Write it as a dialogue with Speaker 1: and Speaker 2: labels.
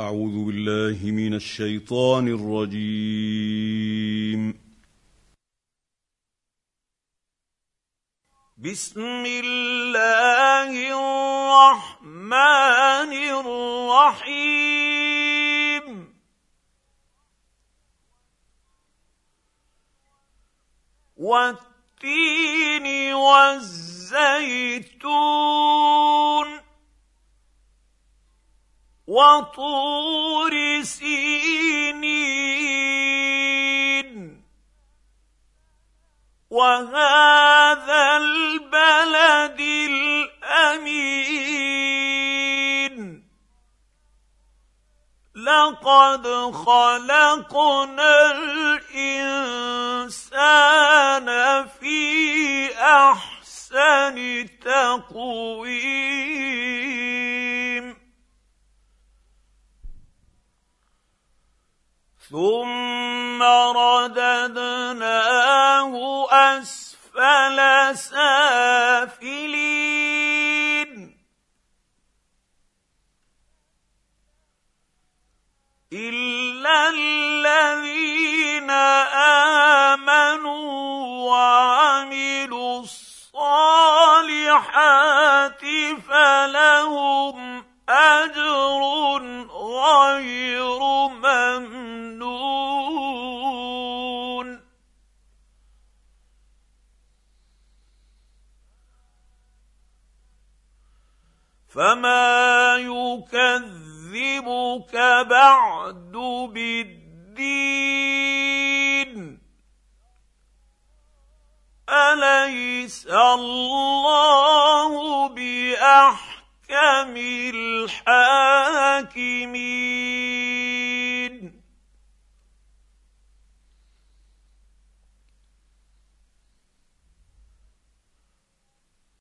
Speaker 1: أعوذ بالله من الشيطان الرجيم.
Speaker 2: بسم الله الرحمن الرحيم. والتين والزيتون وطور سينين. وهذا البلد الأمين. لقد خلقنا الإنسان في أحسن تقويم. ثم رددناه أسفل سافلين. إلا الذين آمنوا وعملوا الصالحات فلهم أجر غير فما يكذبك بعد بالدين اليس الله باحكم الحاكمين